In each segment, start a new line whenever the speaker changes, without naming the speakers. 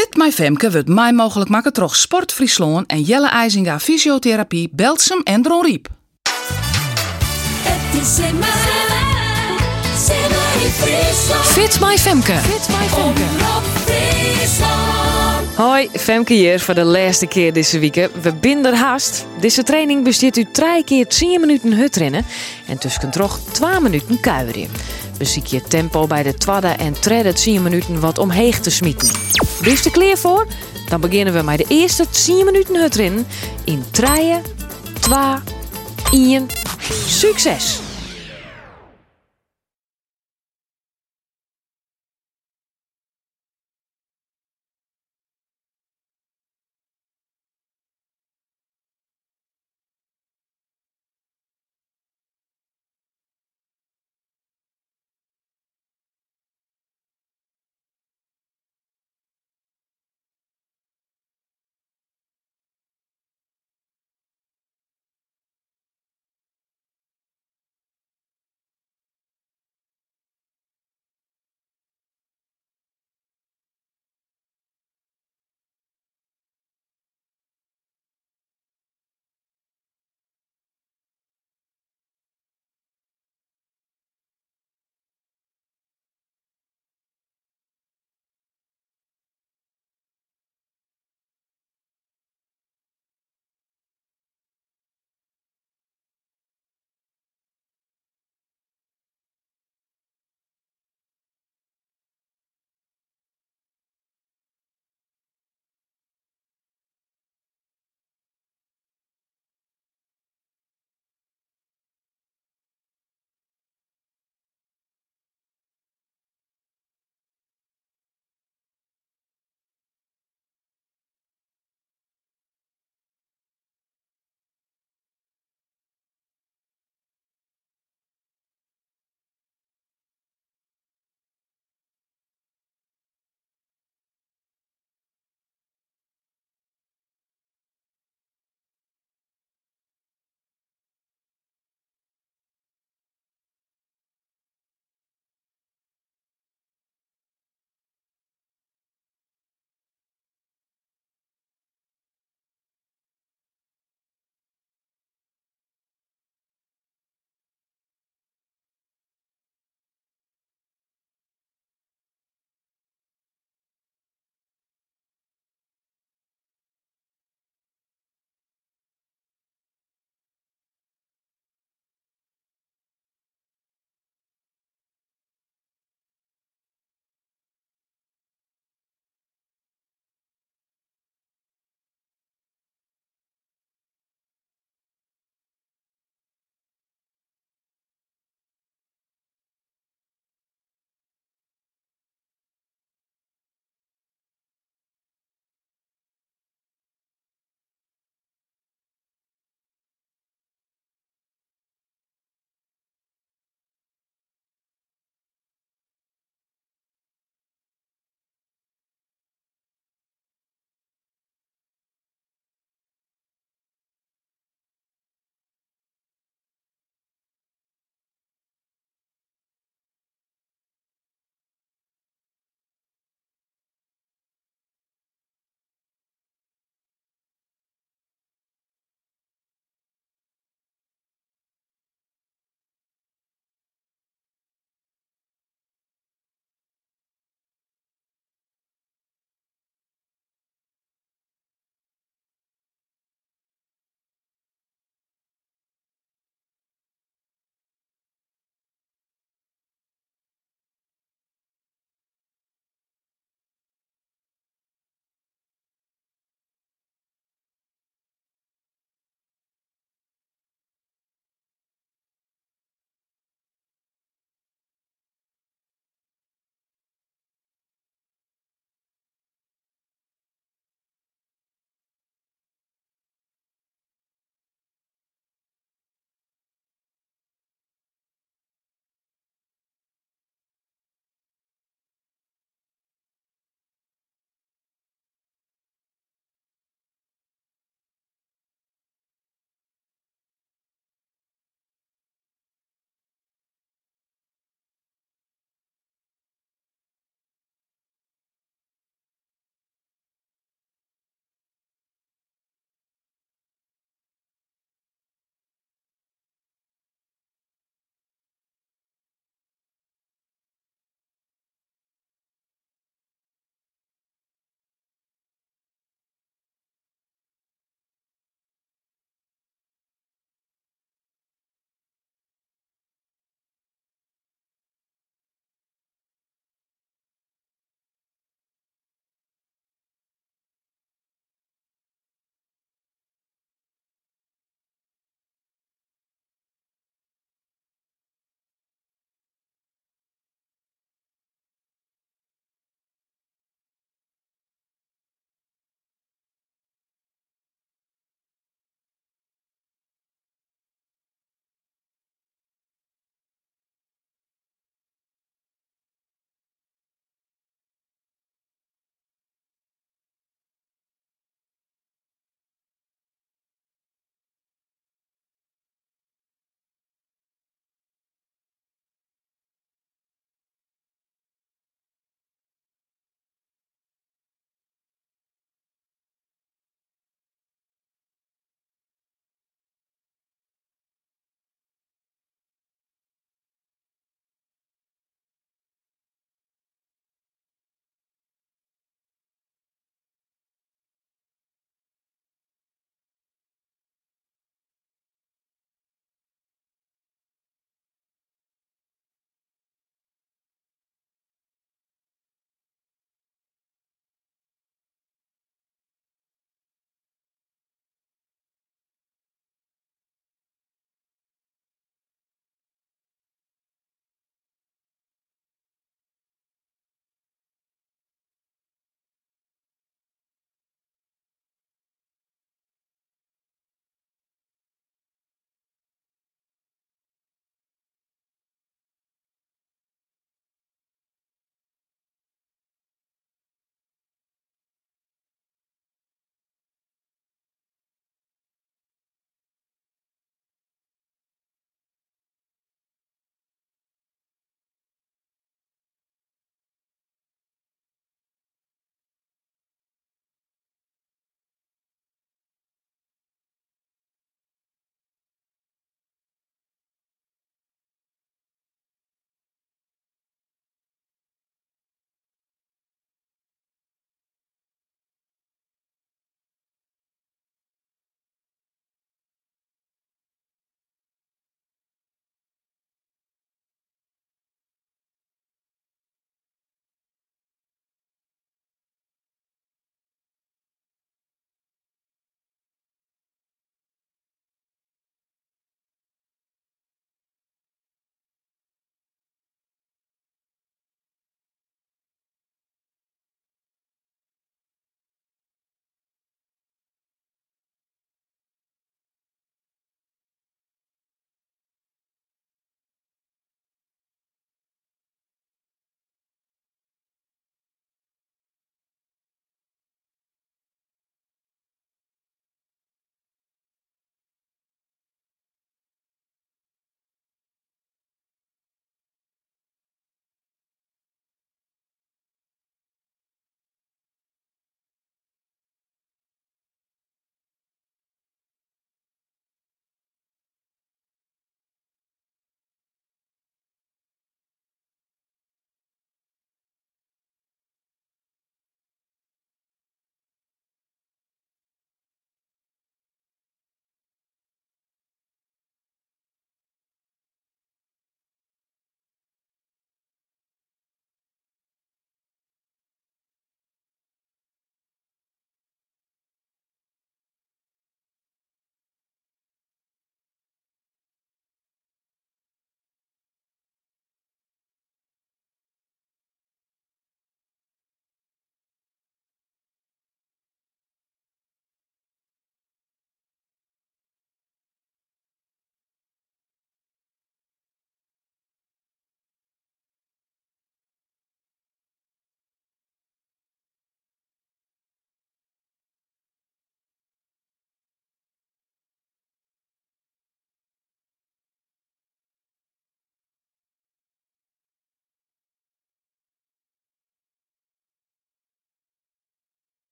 Fit My Femke wordt mij mogelijk maken door Sport Friesland en Jelle IJzinga Fysiotherapie, Belsum en Dron Riep.
Het is in mij, Simmer in Friesland.
Fit My Femke. Fit My Femke.
Hoi, Femke hier voor de laatste keer deze week. We binden haast. Deze training bestaat u drie keer 10 minuten hutrennen en tussen toch 2 minuten kuieren. Beziek je tempo bij de tweede en derde 10 minuten wat omheeg te smieten. Wees er klaar voor? Dan beginnen we met de eerste 10 minuten hutrennen in 3, 2, 1. Succes!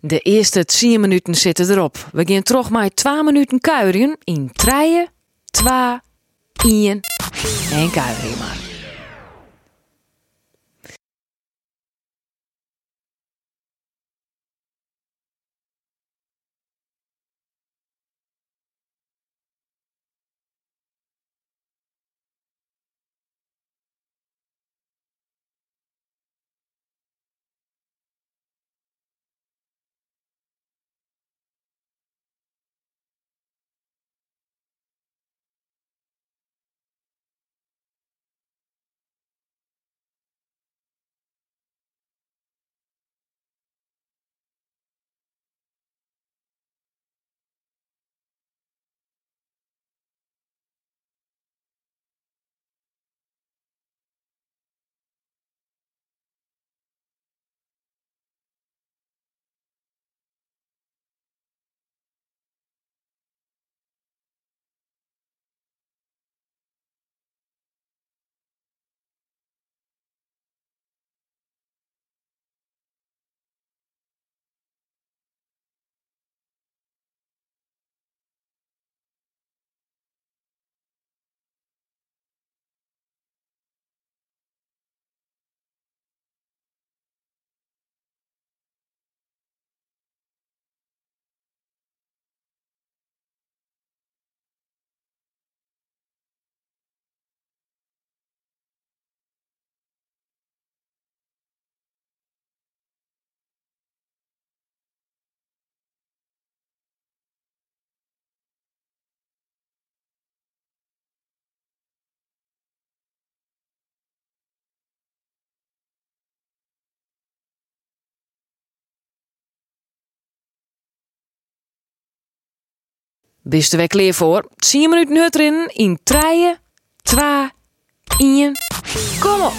De eerste 10 minuten zitten erop. We gaan terug maar 2 minuten kuieren in 3, 2, 1 en kuieren maar. Bist er weer klaar voor? 10 minuten hut erin in 3, 2, 1. Kom op!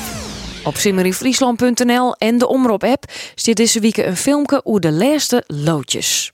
Op simmeryfriesland.nl en de Omroep-app staat deze week een filmpje over de laatste loodjes.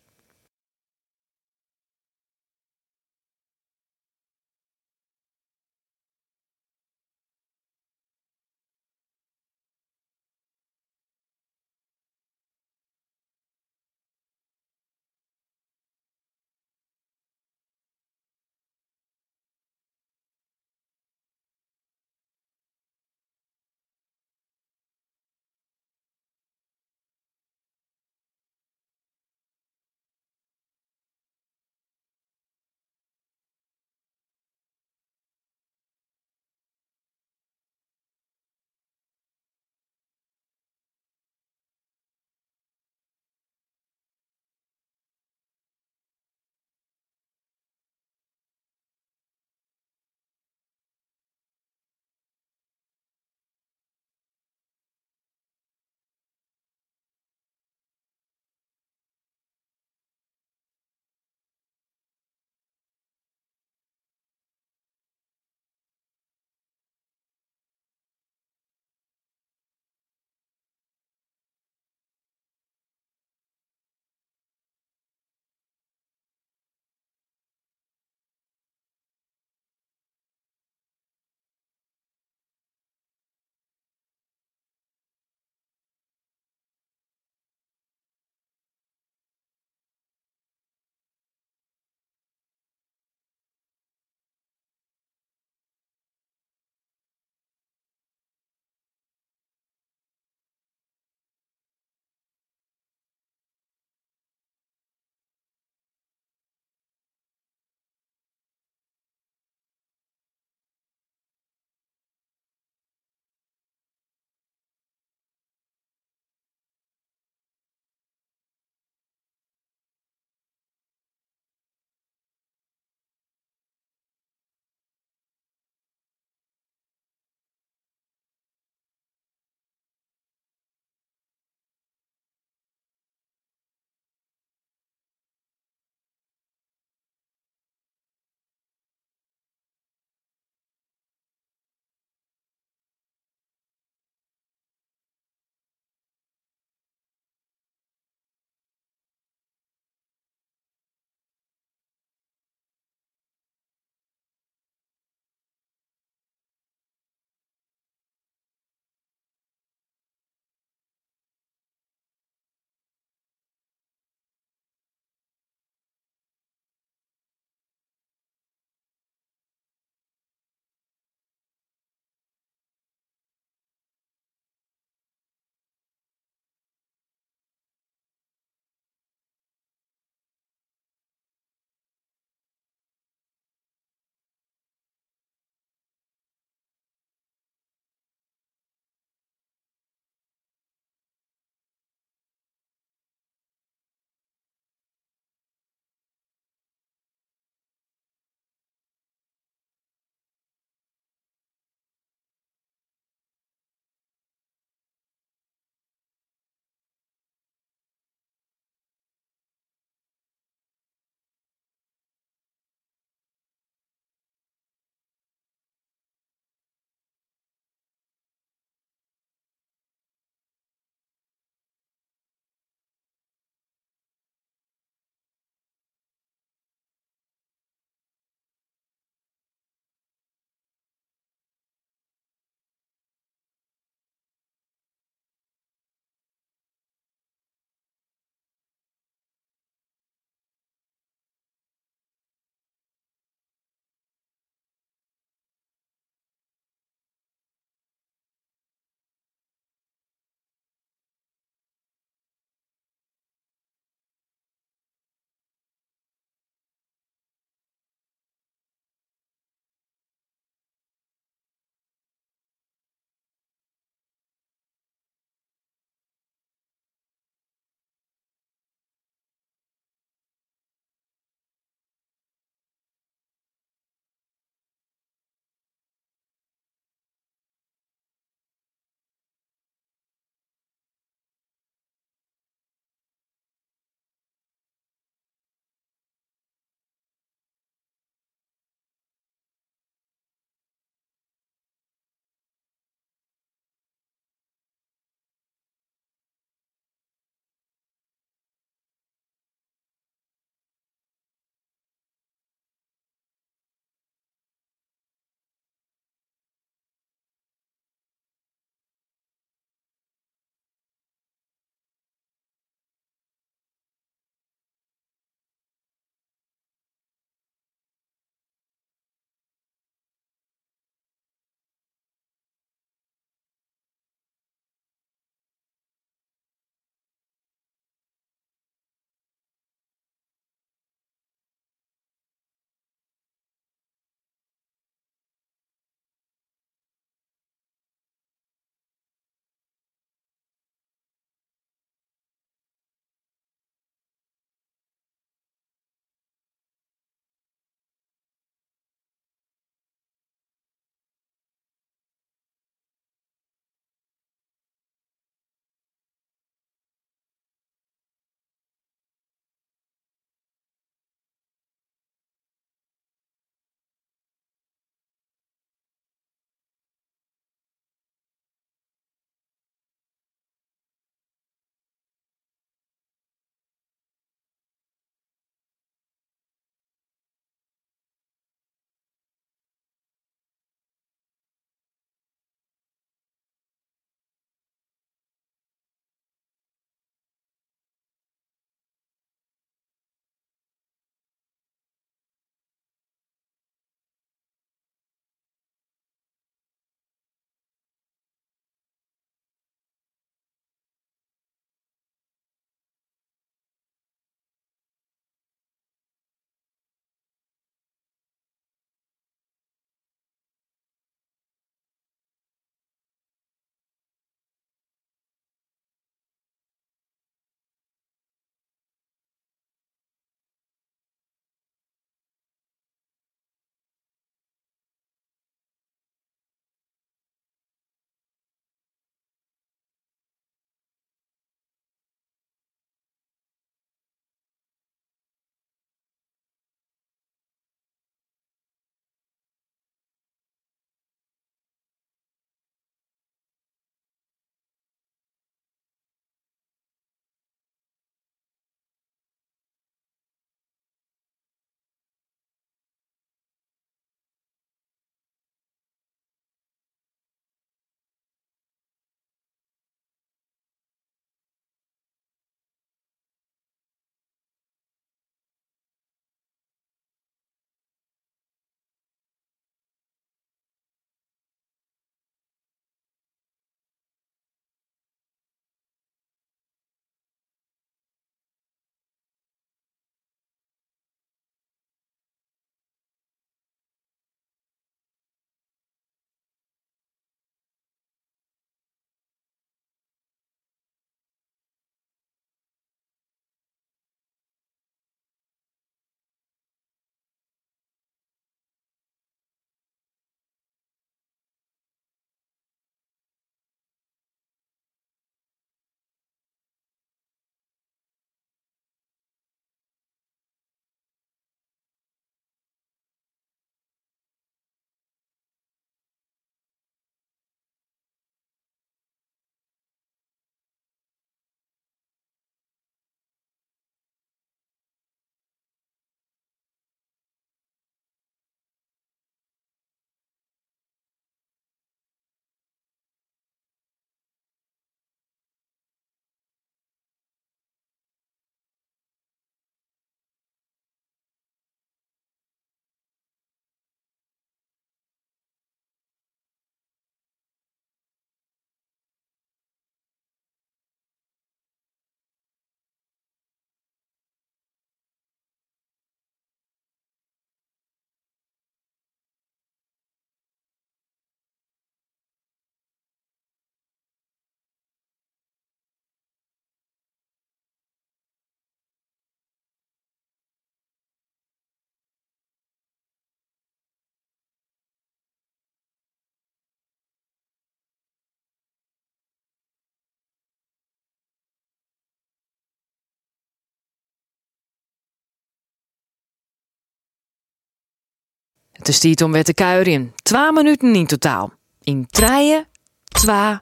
Het is tijd om weer te kuieren. Twee minuten in totaal. In treien, twee,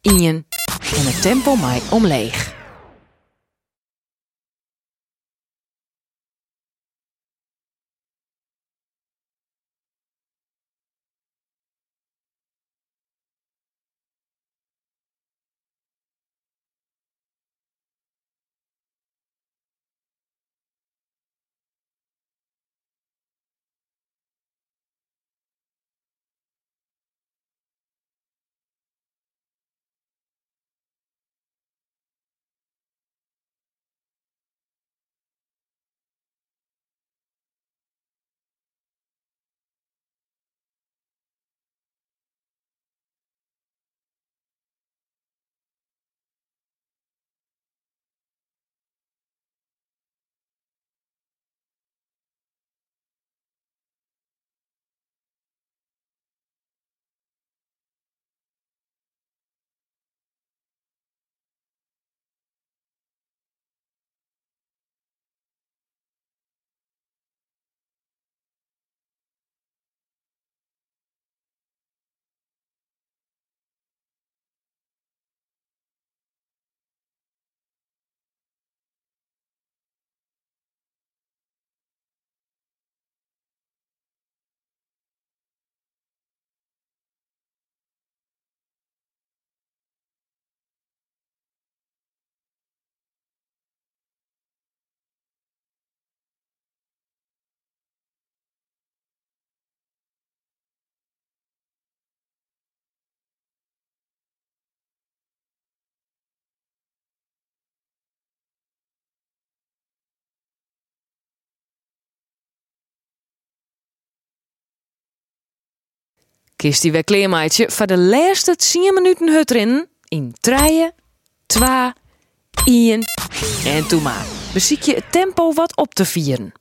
ien en het tempo mij omleeg. Kist die weer kleermaatje voor de laatste 10 minuten hut erin. In treien, twee, ien en toe maar. Beziek je het tempo wat op te vieren.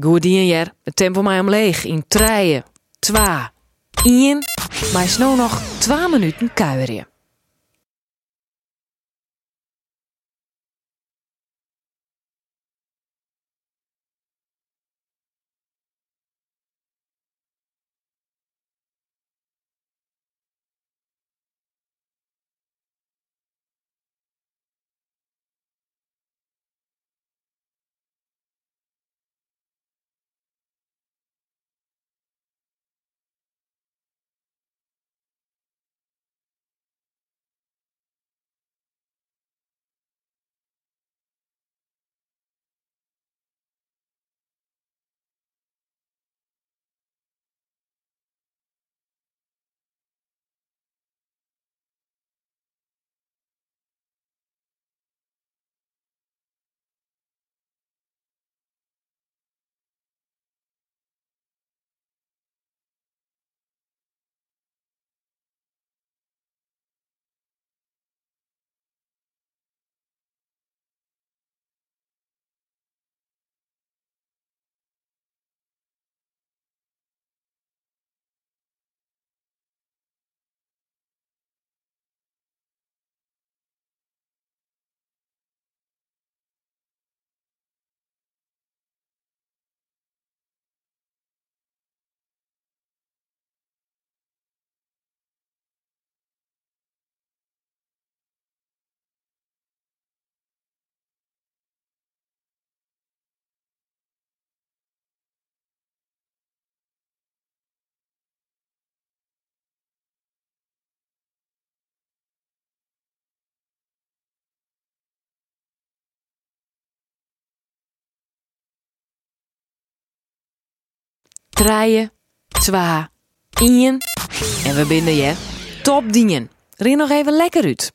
Goed in jaar, het tempo mij omleeg. In treien, twa, in, maar snel nog 2 minuten kuieren. Treien, twa, ien. En we binnen je. Top dingen. Rin nog even lekker uit.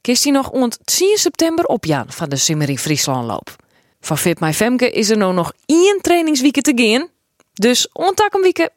Kist hij nog ont 10 september opjaan van de Simmering Frieslandloop. Van Fit My Femke is er nou nog één trainingsweekend te gaan. Dus ontak een weekend